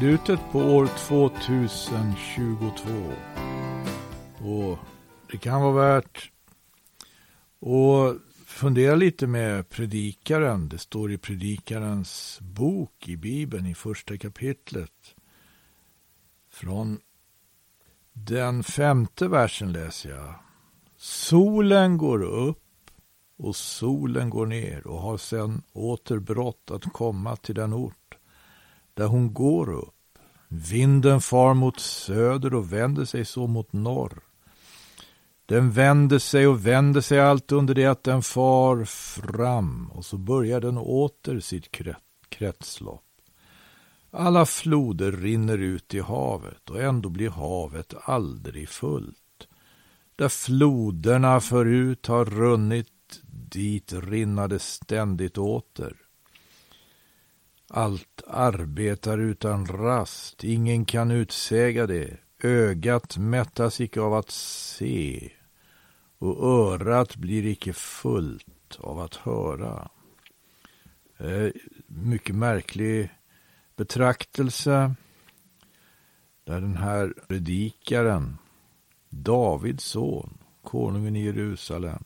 slutet på år 2022. Och det kan vara värt att fundera lite med predikaren. Det står i predikarens bok i Bibeln i första kapitlet. Från den femte versen läser jag. Solen går upp och solen går ner och har sedan åter brått att komma till den ort där hon går upp. Vinden far mot söder och vänder sig så mot norr. Den vänder sig och vänder sig allt under det att den far fram och så börjar den åter sitt kretslopp. Alla floder rinner ut i havet och ändå blir havet aldrig fullt. Där floderna förut har runnit, dit rinner det ständigt åter. Allt arbetar utan rast, ingen kan utsäga det. Ögat mättas icke av att se och örat blir icke fullt av att höra. Eh, mycket märklig betraktelse där den här predikaren, Davids son, konungen i Jerusalem,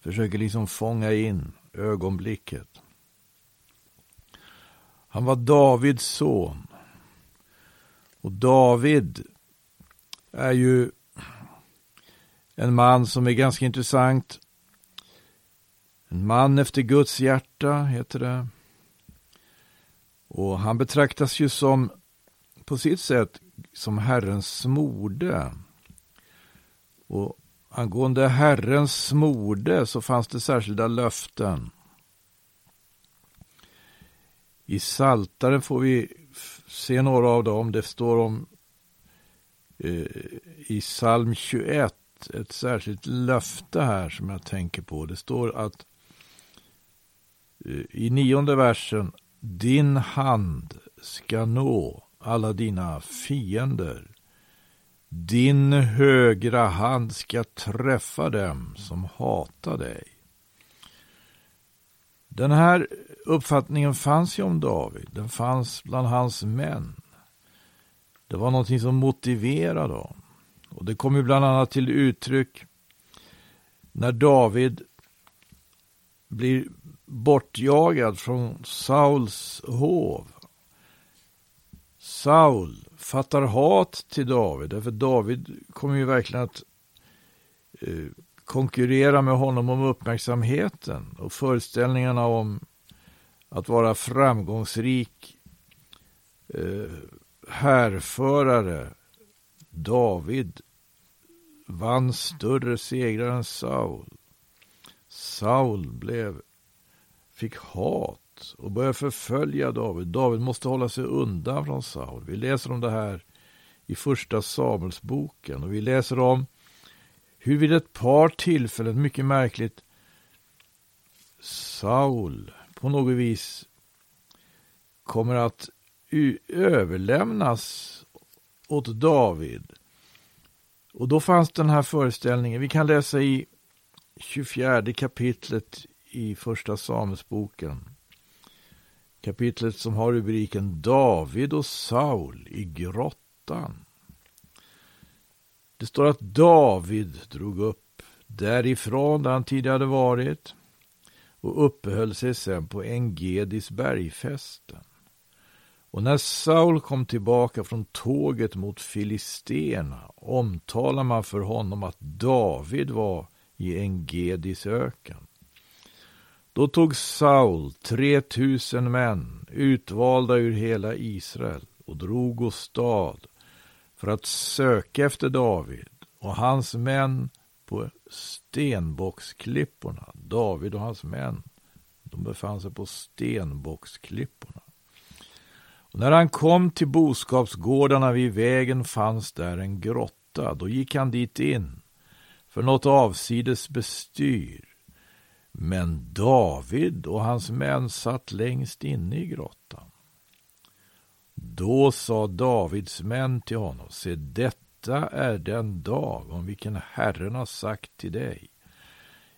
försöker liksom fånga in ögonblicket. Han var Davids son. Och David är ju en man som är ganska intressant. En man efter Guds hjärta, heter det. Och han betraktas ju som, på sitt sätt, som Herrens smorde. Och angående Herrens smorde så fanns det särskilda löften. I Saltaren får vi se några av dem. Det står om eh, i psalm 21 ett särskilt löfte här som jag tänker på. Det står att eh, i nionde versen din hand ska nå alla dina fiender. Din högra hand ska träffa dem som hatar dig. Den här uppfattningen fanns ju om David. Den fanns bland hans män. Det var någonting som motiverade dem. Och det kom ju bland annat till uttryck när David blir bortjagad från Sauls hov. Saul fattar hat till David, därför David kommer ju verkligen att eh, konkurrera med honom om uppmärksamheten och föreställningarna om att vara framgångsrik eh, härförare. David vann större segrar än Saul. Saul blev, fick hat och började förfölja David. David måste hålla sig undan från Saul. Vi läser om det här i första Samuelsboken och vi läser om hur vid ett par tillfällen, mycket märkligt, Saul på något vis kommer att överlämnas åt David. Och då fanns den här föreställningen. Vi kan läsa i 24 kapitlet i första Samuelsboken. Kapitlet som har rubriken David och Saul i grottan. Det står att David drog upp därifrån där han tidigare hade varit och uppehöll sig sen på Engedis bergfästen. Och när Saul kom tillbaka från tåget mot Filisterna omtalade man för honom att David var i Engedis öken. Då tog Saul tre tusen män, utvalda ur hela Israel, och drog åstad för att söka efter David och hans män på stenbocksklipporna. David och hans män, de befann sig på stenbocksklipporna. Och när han kom till boskapsgårdarna vid vägen fanns där en grotta. Då gick han dit in för något avsides bestyr. Men David och hans män satt längst inne i grottan. Då sa Davids män till honom, se detta är den dag om vilken Herren har sagt till dig.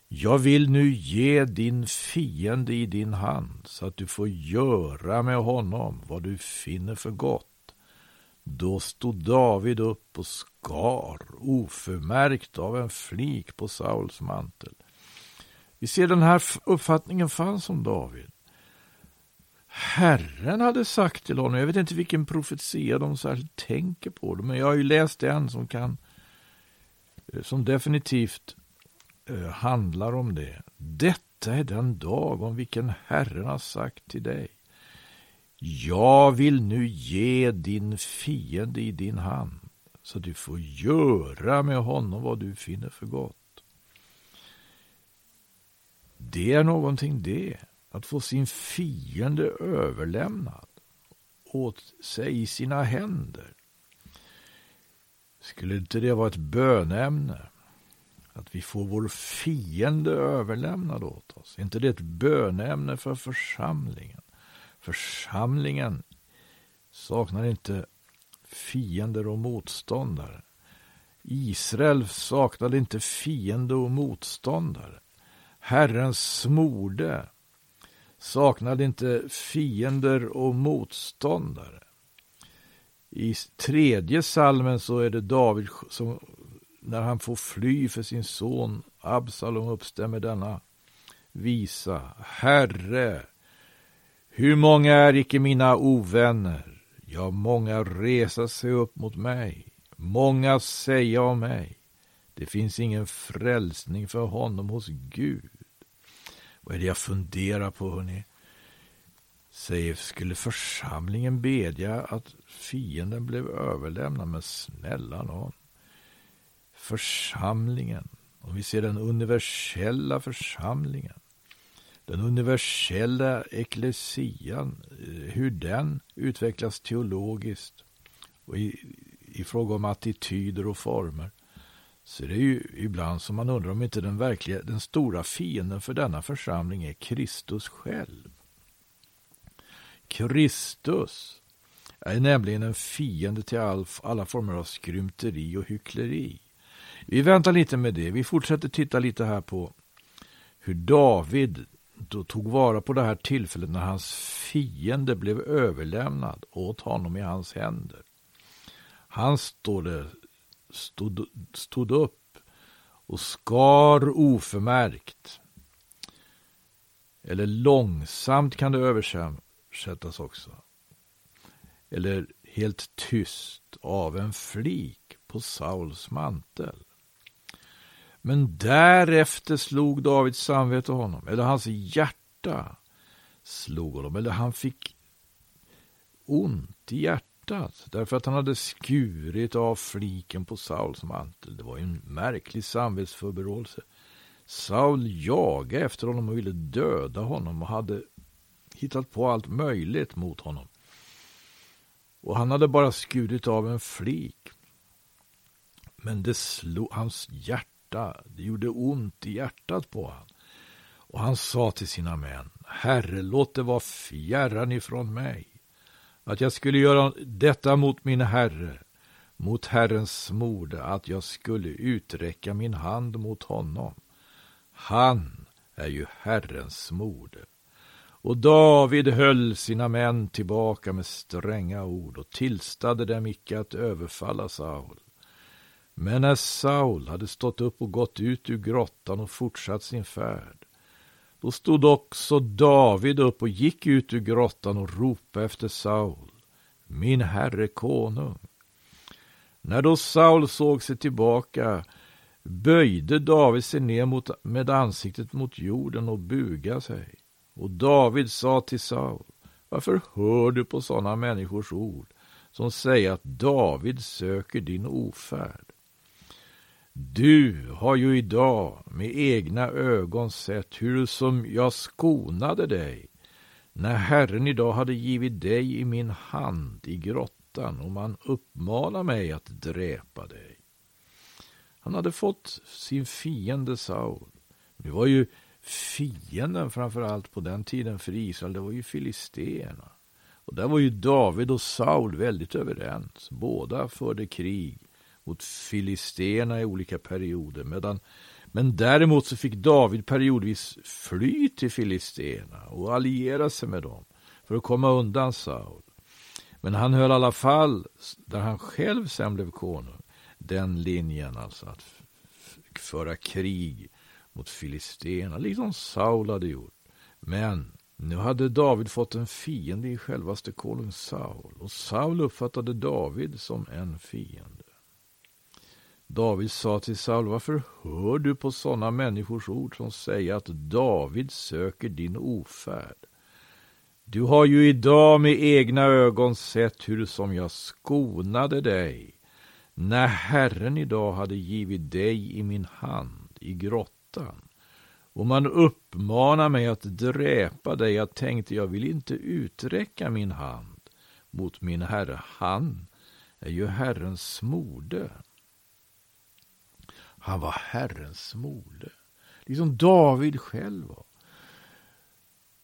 Jag vill nu ge din fiende i din hand så att du får göra med honom vad du finner för gott. Då stod David upp och skar, oförmärkt av en flik på Sauls mantel. Vi ser den här uppfattningen fanns om David. Herren hade sagt till honom, jag vet inte vilken profetia de särskilt tänker på, men jag har ju läst en som kan, eh, som definitivt eh, handlar om det. Detta är den dag om vilken Herren har sagt till dig. Jag vill nu ge din fiende i din hand, så du får göra med honom vad du finner för gott. Det är någonting det, att få sin fiende överlämnad åt sig i sina händer. Skulle inte det vara ett bönämne? Att vi får vår fiende överlämnad åt oss. Är inte det ett bönämne för församlingen? Församlingen saknar inte fiender och motståndare. Israel saknade inte fiende och motståndare. Herren smorde saknade inte fiender och motståndare. I tredje salmen så är det David som när han får fly för sin son Absalom uppstämmer denna visa. Herre, hur många är icke mina ovänner? Ja, många resa sig upp mot mig. Många säga om mig. Det finns ingen frälsning för honom hos Gud. Vad är det jag funderar på, hörni? Säger, skulle församlingen bedja att fienden blev överlämnad? Men snälla någon. Församlingen, om vi ser den universella församlingen, den universella eklesian, hur den utvecklas teologiskt och i, i fråga om attityder och former. Så det är ju ibland som man undrar om inte den verkliga, den stora fienden för denna församling är Kristus själv. Kristus är nämligen en fiende till all, alla former av skrymteri och hyckleri. Vi väntar lite med det. Vi fortsätter titta lite här på hur David då tog vara på det här tillfället när hans fiende blev överlämnad åt honom i hans händer. Han står det, stod, stod upp och skar oförmärkt. Eller långsamt kan det översättas också. Eller helt tyst av en flik på Sauls mantel. Men därefter slog Davids samvete honom, eller hans hjärta slog honom, eller han fick ont i hjärtat därför att han hade skurit av fliken på Sauls mantel. Det var en märklig samvetsförberåelse. Saul jagade efter honom och ville döda honom och hade hittat på allt möjligt mot honom. Och han hade bara skurit av en flik. Men det slog hans hjärta. Det gjorde ont i hjärtat på honom. Och han sa till sina män, Herre, låt det vara fjärran ifrån mig, att jag skulle göra detta mot min herre, mot Herrens smorde, att jag skulle uträcka min hand mot honom. Han är ju Herrens smorde. Och David höll sina män tillbaka med stränga ord och tillstade dem icke att överfalla Saul. Men när Saul hade stått upp och gått ut ur grottan och fortsatt sin färd, då stod också David upp och gick ut ur grottan och ropade efter Saul, min herre konung. När då Saul såg sig tillbaka böjde David sig ner mot, med ansiktet mot jorden och bugade sig. Och David sa till Saul, varför hör du på sådana människors ord som säger att David söker din ofärd? Du har ju idag med egna ögon sett hur som jag skonade dig när Herren idag hade givit dig i min hand i grottan och man uppmanar mig att dräpa dig. Han hade fått sin fiende Saul. Nu var ju fienden framför allt på den tiden för Israel, det var ju filisterna. Och där var ju David och Saul väldigt överens. Båda förde krig mot filisterna i olika perioder. Medan, men däremot så fick David periodvis fly till filisterna och alliera sig med dem för att komma undan Saul. Men han höll i alla fall, där han själv sen blev konung, den linjen alltså att föra krig mot filisterna, liksom Saul hade gjort. Men nu hade David fått en fiende i självaste konung Saul och Saul uppfattade David som en fiende. David sa till Saul, varför hör du på sådana människors ord som säger att David söker din ofärd? Du har ju idag med egna ögon sett hur som jag skonade dig när Herren idag hade givit dig i min hand i grottan. Och man uppmanar mig att dräpa dig. Jag tänkte, jag vill inte uträcka min hand mot min herre. Han är ju Herrens smorde. Han var Herrens smorde. Liksom David själv var.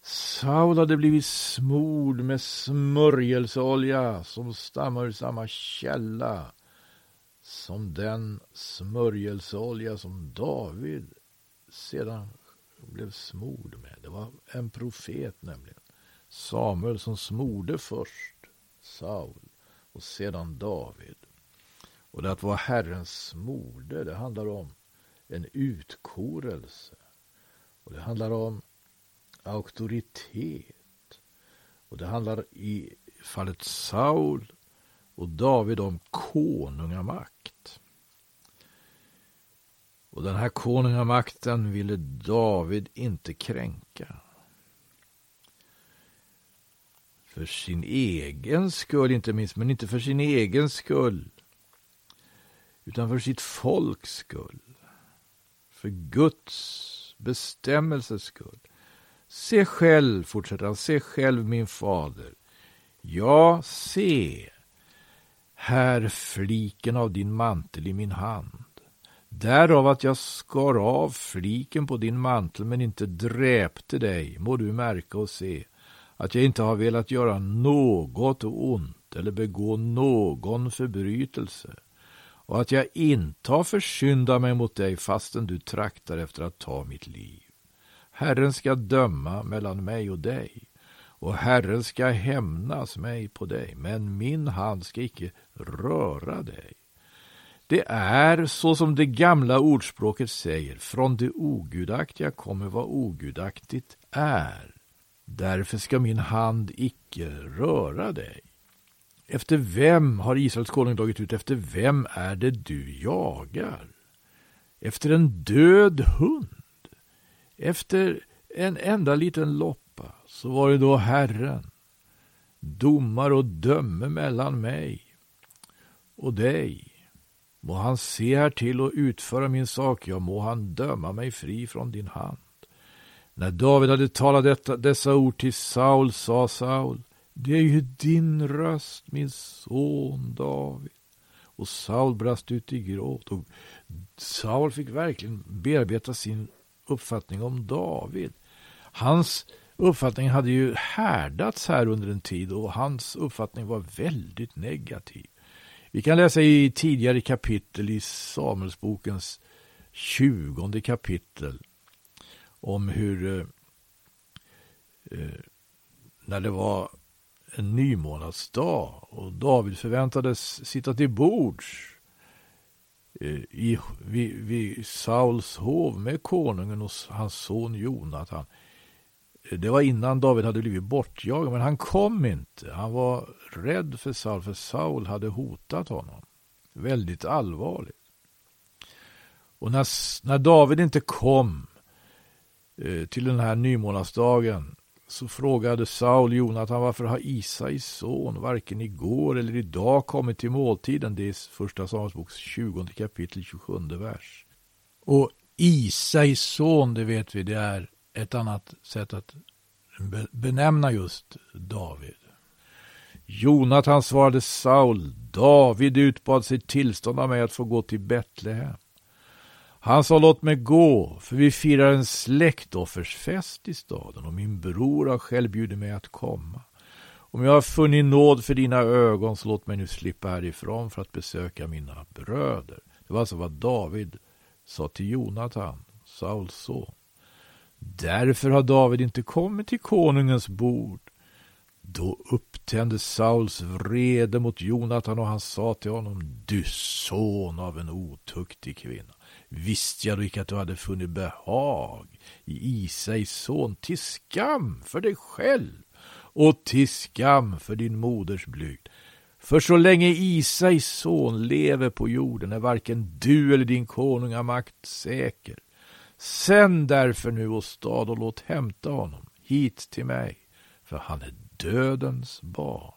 Saul hade blivit smord med smörjelseolja som stammar ur samma källa som den smörjelseolja som David sedan blev smord med. Det var en profet nämligen. Samuel som smorde först Saul och sedan David. Och det att vara Herrens mode, det handlar om en utkorelse. Och det handlar om auktoritet. Och det handlar i fallet Saul och David om konungamakt. Och den här konungamakten ville David inte kränka. För sin egen skull, inte minst, men inte för sin egen skull. Utan för sitt folks skull. För Guds bestämmelses skull. Se själv, fortsätter han, se själv min fader. Ja, se, här fliken av din mantel i min hand. Därav att jag skar av fliken på din mantel men inte dräpte dig, må du märka och se, att jag inte har velat göra något ont eller begå någon förbrytelse, och att jag inte har försyndat mig mot dig fastän du traktar efter att ta mitt liv. Herren ska döma mellan mig och dig, och Herren ska hämnas mig på dig, men min hand ska icke röra dig. Det är så som det gamla ordspråket säger, från det ogudaktiga kommer vad ogudaktigt är. Därför ska min hand icke röra dig. Efter vem har Israels konung dragit ut? Efter vem är det du jagar? Efter en död hund? Efter en enda liten loppa så var det då Herren, domar och döme mellan mig och dig. Må han se här till och utföra min sak, ja, må han döma mig fri från din hand. När David hade talat detta, dessa ord till Saul sa Saul, det är ju din röst, min son David. Och Saul brast ut i gråt. Och Saul fick verkligen bearbeta sin uppfattning om David. Hans uppfattning hade ju härdats här under en tid och hans uppfattning var väldigt negativ. Vi kan läsa i tidigare kapitel i Samuelsbokens tjugonde kapitel om hur eh, eh när det var en nymånadsdag och David förväntades sitta till bords eh, i, vid, vid Sauls hov med konungen och hans son Jonatan. Eh, det var innan David hade blivit bortjagad, men han kom inte. Han var rädd för Saul, för Saul hade hotat honom. Väldigt allvarligt. Och när, när David inte kom eh, till den här nymånadsdagen så frågade Saul Jonatan varför har Isais son varken igår eller idag kommit till måltiden? Det är första Samuelsboks 20 kapitel 27 vers. Och Isais son, det vet vi, det är ett annat sätt att benämna just David. Jonatan svarade Saul, David utbad sig tillstånd av mig att få gå till Betlehem. Han sa låt mig gå, för vi firar en släktoffersfest i staden och min bror har själv bjudit mig att komma. Om jag har funnit nåd för dina ögon så låt mig nu slippa härifrån för att besöka mina bröder. Det var alltså vad David sa till Jonatan, Sauls son. Därför har David inte kommit till konungens bord. Då upptände Sauls vrede mot Jonatan och han sa till honom, du son av en otuktig kvinna. Visste jag då icke att du hade funnit behag i Isais son till skam för dig själv och till skam för din moders blygd. För så länge Isais son lever på jorden är varken du eller din konungamakt säker. Sänd därför nu åstad och låt hämta honom hit till mig, för han är dödens barn.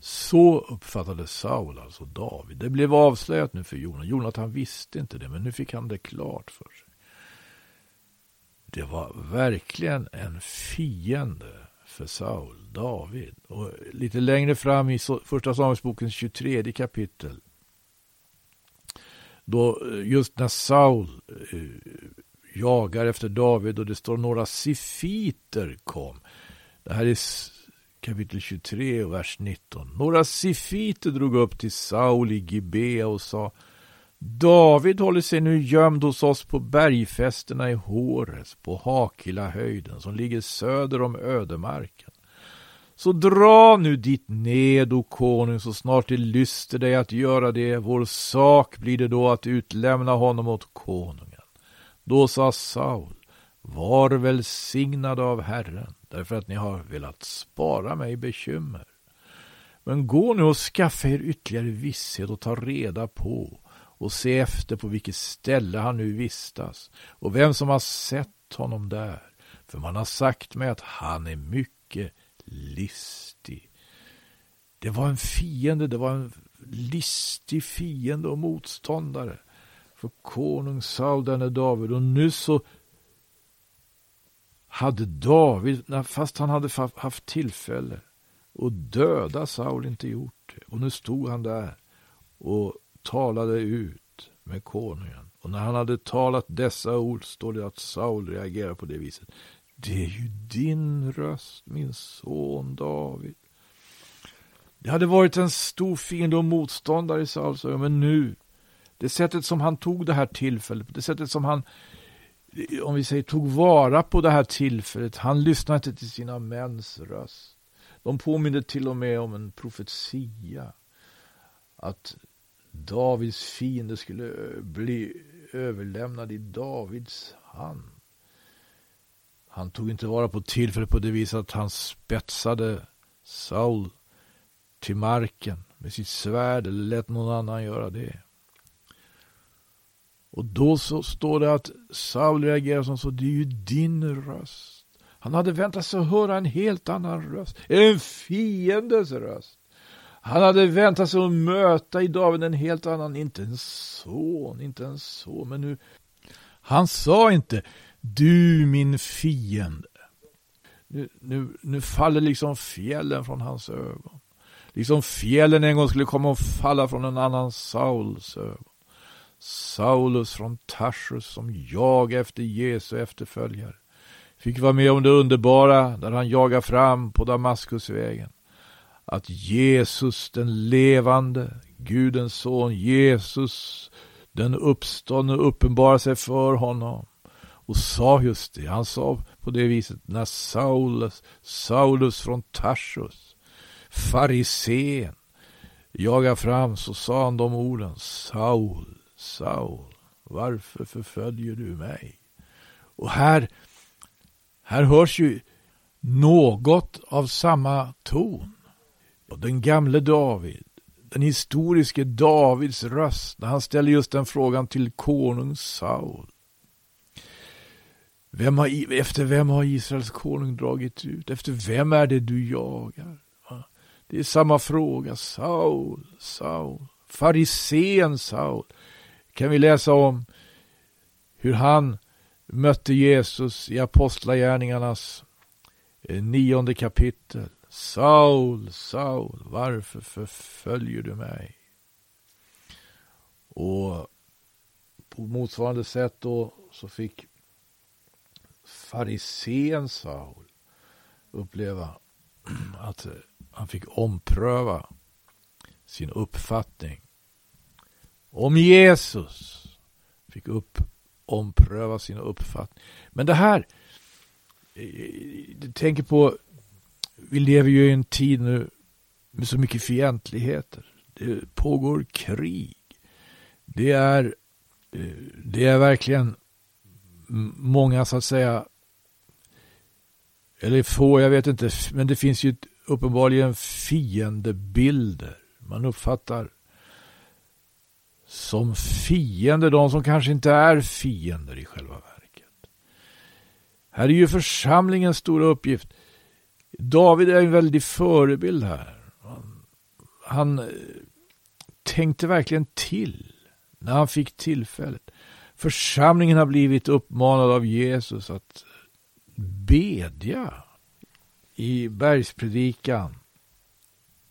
Så uppfattade Saul alltså David. Det blev avslöjat nu för Jonatan. Jonatan visste inte det, men nu fick han det klart för sig. Det var verkligen en fiende för Saul, David. Och lite längre fram i första Samuelsbokens 23 kapitel. Då eh, just när Saul eh, jagar efter David och det står några sifiter kom. Det här är kapitel 23 och vers 19. Några sifiter drog upp till Saul i Gibea och sa David håller sig nu gömd hos oss på bergfästena i Hores på Hakila-höjden som ligger söder om ödemarken. Så dra nu ditt ned, o konung, så snart det lyster dig att göra det. Vår sak blir det då att utlämna honom åt konungen. Då sa Saul, var välsignad av Herren, därför att ni har velat spara mig bekymmer. Men gå nu och skaffa er ytterligare visshet och ta reda på och se efter på vilket ställe han nu vistas och vem som har sett honom där. För man har sagt mig att han är mycket listig. Det var en fiende, det var en listig fiende och motståndare för konung Saul denne David och nu så hade David, fast han hade haft tillfälle att döda Saul, inte gjort det. Och nu stod han där och talade ut med konungen. Och när han hade talat dessa ord står det att Saul reagerar på det viset. Det är ju din röst, min son David. Det hade varit en stor fiende och motståndare i Sauls ögon, men nu, det sättet som han tog det här tillfället, det sättet som han, om vi säger tog vara på det här tillfället, han lyssnade inte till sina mäns röst. De påminde till och med om en profetia. Att Davids fiende skulle eh, bli överlämnad i Davids hand. Han tog inte vara på tillfället på det viset att han spetsade Saul till marken med sitt svärd eller lät någon annan göra det. Och då så står det att Saul reagerar som så, det är ju din röst. Han hade väntat sig att höra en helt annan röst, en fiendes röst. Han hade väntat sig att möta i David en helt annan, inte en son, inte en son, men nu... Han sa inte, du min fiende. Nu, nu, nu faller liksom fjällen från hans ögon. Liksom fjällen en gång skulle komma och falla från en annan Sauls ögon. Saulus från Tarsus som jagade efter Jesu efterföljare. Fick vara med om det underbara när han jagade fram på Damaskusvägen. Att Jesus den levande, Gudens son, Jesus den uppståndne uppenbarade sig för honom och sa just det. Han sa på det viset när Saulus, Saulus från Tarsus, farisén, jagade fram så sa han de orden. Saul, Saul, varför förföljer du mig? Och här, här hörs ju något av samma ton. Den gamle David, den historiske Davids röst, när han ställer just den frågan till konung Saul. Vem har, efter vem har Israels konung dragit ut? Efter vem är det du jagar? Det är samma fråga. Saul, Saul, farisén Saul kan vi läsa om hur han mötte Jesus i Apostlagärningarnas eh, nionde kapitel. Saul, Saul, varför förföljer du mig? Och på motsvarande sätt då så fick farisén Saul uppleva att han fick ompröva sin uppfattning om Jesus fick upp, ompröva sina uppfattningar. Men det här, eh, jag tänker på vi lever ju i en tid nu med så mycket fientligheter. Det pågår krig. Det är, eh, det är verkligen många så att säga, eller få, jag vet inte, men det finns ju uppenbarligen fiendebilder. Man uppfattar som fiender de som kanske inte är fiender i själva verket. Här är ju församlingens stora uppgift. David är en väldig förebild här. Han, han eh, tänkte verkligen till när han fick tillfället. Församlingen har blivit uppmanad av Jesus att bedja. I bergspredikan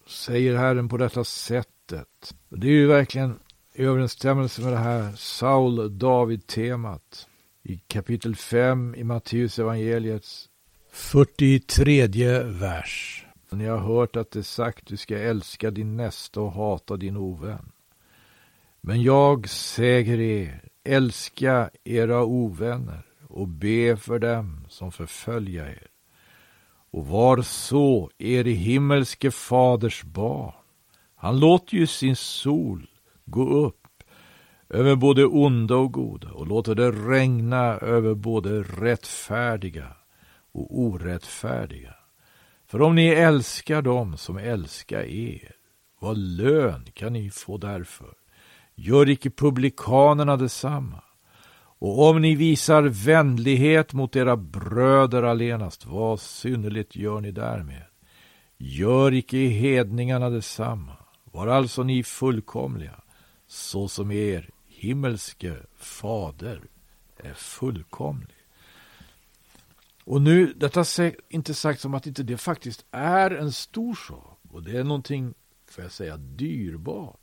säger Herren på detta sättet. Det är ju verkligen i överensstämmelse med det här Saul-David-temat i kapitel 5 i Matteus evangeliets 43 vers. Ni har hört att det är sagt du ska älska din nästa och hata din ovän. Men jag säger er, älska era ovänner och be för dem som förfölja er. Och var så er himmelske faders barn. Han låter ju sin sol gå upp över både onda och goda och låter det regna över både rättfärdiga och orättfärdiga. För om ni älskar dem som älskar er, vad lön kan ni få därför? Gör icke publikanerna detsamma? Och om ni visar vänlighet mot era bröder allenast, vad synnerligt gör ni därmed? Gör icke hedningarna detsamma? Var alltså ni fullkomliga, så som er himmelske fader är fullkomlig. Och nu, detta är inte sagt som att inte det faktiskt är en stor sak. Och det är någonting, får jag säga, dyrbart.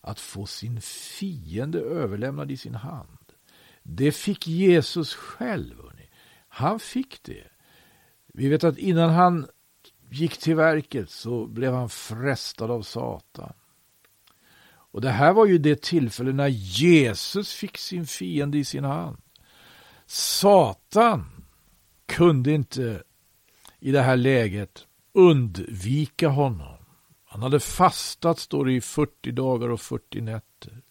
Att få sin fiende överlämnad i sin hand. Det fick Jesus själv. Hörrni. Han fick det. Vi vet att innan han gick till verket så blev han frestad av Satan. Och det här var ju det tillfälle när Jesus fick sin fiende i sin hand. Satan kunde inte i det här läget undvika honom. Han hade fastat, står det i 40 dagar och 40 nätter.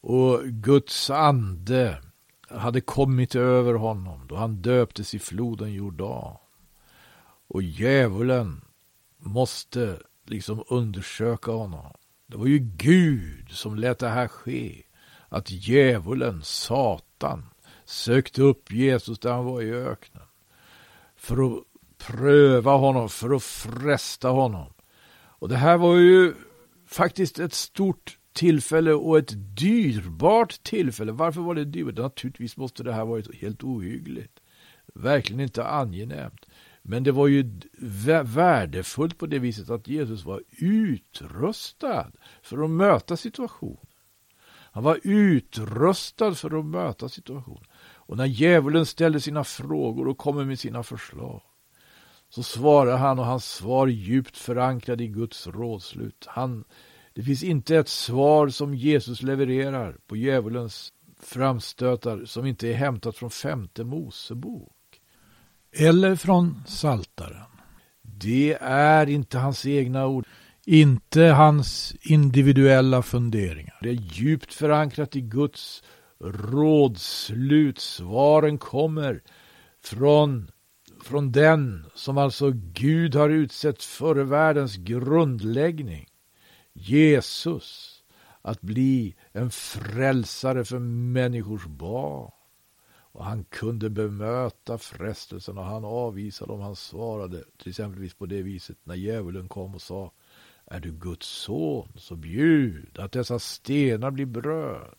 Och Guds ande hade kommit över honom då han döptes i floden Jordan. Och djävulen måste liksom undersöka honom. Det var ju Gud som lät det här ske. Att djävulen, Satan, sökte upp Jesus där han var i öknen. För att pröva honom, för att fresta honom. Och det här var ju faktiskt ett stort tillfälle och ett dyrbart tillfälle. Varför var det dyrbart? Naturligtvis måste det här varit helt ohyggligt. Verkligen inte angenämt. Men det var ju värdefullt på det viset att Jesus var utrustad för att möta situationen. Han var utrustad för att möta situationen. Och när djävulen ställer sina frågor och kommer med sina förslag så svarar han och hans svar är djupt förankrad i Guds rådslut. Han, det finns inte ett svar som Jesus levererar på djävulens framstötar som inte är hämtat från femte Mosebok. Eller från Saltaren. Det är inte hans egna ord. Inte hans individuella funderingar. Det är djupt förankrat i Guds rådslut. Svaren kommer från, från den som alltså Gud har utsett före världens grundläggning. Jesus. Att bli en frälsare för människors barn. Och han kunde bemöta frestelsen och han avvisade om han svarade till exempelvis på det viset när djävulen kom och sa Är du Guds son så bjud att dessa stenar blir bröd.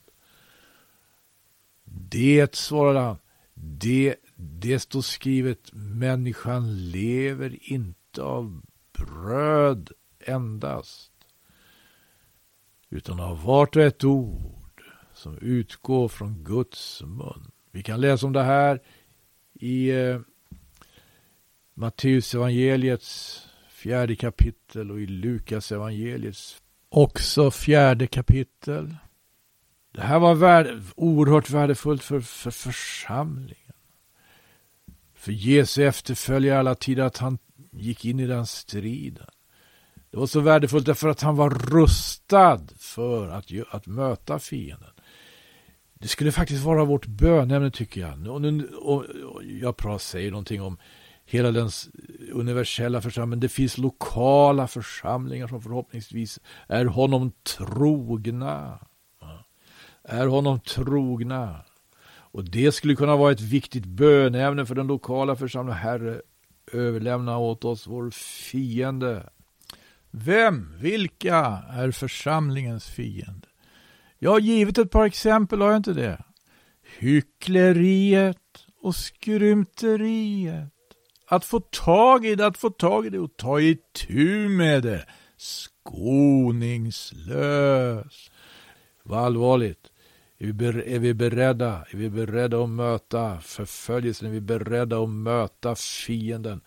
Det, svarade han, det, det står skrivet människan lever inte av bröd endast utan av vart och ett ord som utgår från Guds mun. Vi kan läsa om det här i eh, Matteus evangeliets fjärde kapitel och i Lukas evangeliets också fjärde kapitel. Det här var värde, oerhört värdefullt för, för församlingen. För Jesu efterföljare alla tider att han gick in i den striden. Det var så värdefullt därför att han var rustad för att, att möta fienden. Det skulle faktiskt vara vårt bönämne tycker jag. Och, nu, och, och jag säger någonting om hela den universella församlingen. Det finns lokala församlingar som förhoppningsvis är honom trogna. Är honom trogna. Och det skulle kunna vara ett viktigt bönämne för den lokala församlingen. Herre, överlämna åt oss vår fiende. Vem, vilka är församlingens fiende? Jag har givit ett par exempel, har jag inte det? Hyckleriet och skrymteriet. Att få tag i det, att få tag i det och ta itu med det. Skoningslös. Vad allvarligt. Är vi beredda? Är vi beredda att möta förföljelsen? Är vi beredda att möta fienden?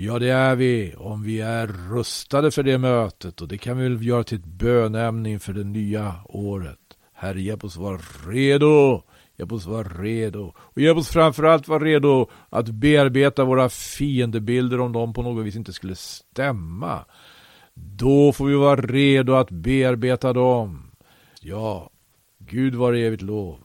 Ja, det är vi om vi är rustade för det mötet och det kan vi väl göra till ett bönämne inför det nya året. Herre, hjälp oss vara redo. Hjälp oss vara redo. Och hjälp oss framförallt vara redo att bearbeta våra fiendebilder om de på något vis inte skulle stämma. Då får vi vara redo att bearbeta dem. Ja, Gud var evigt lov.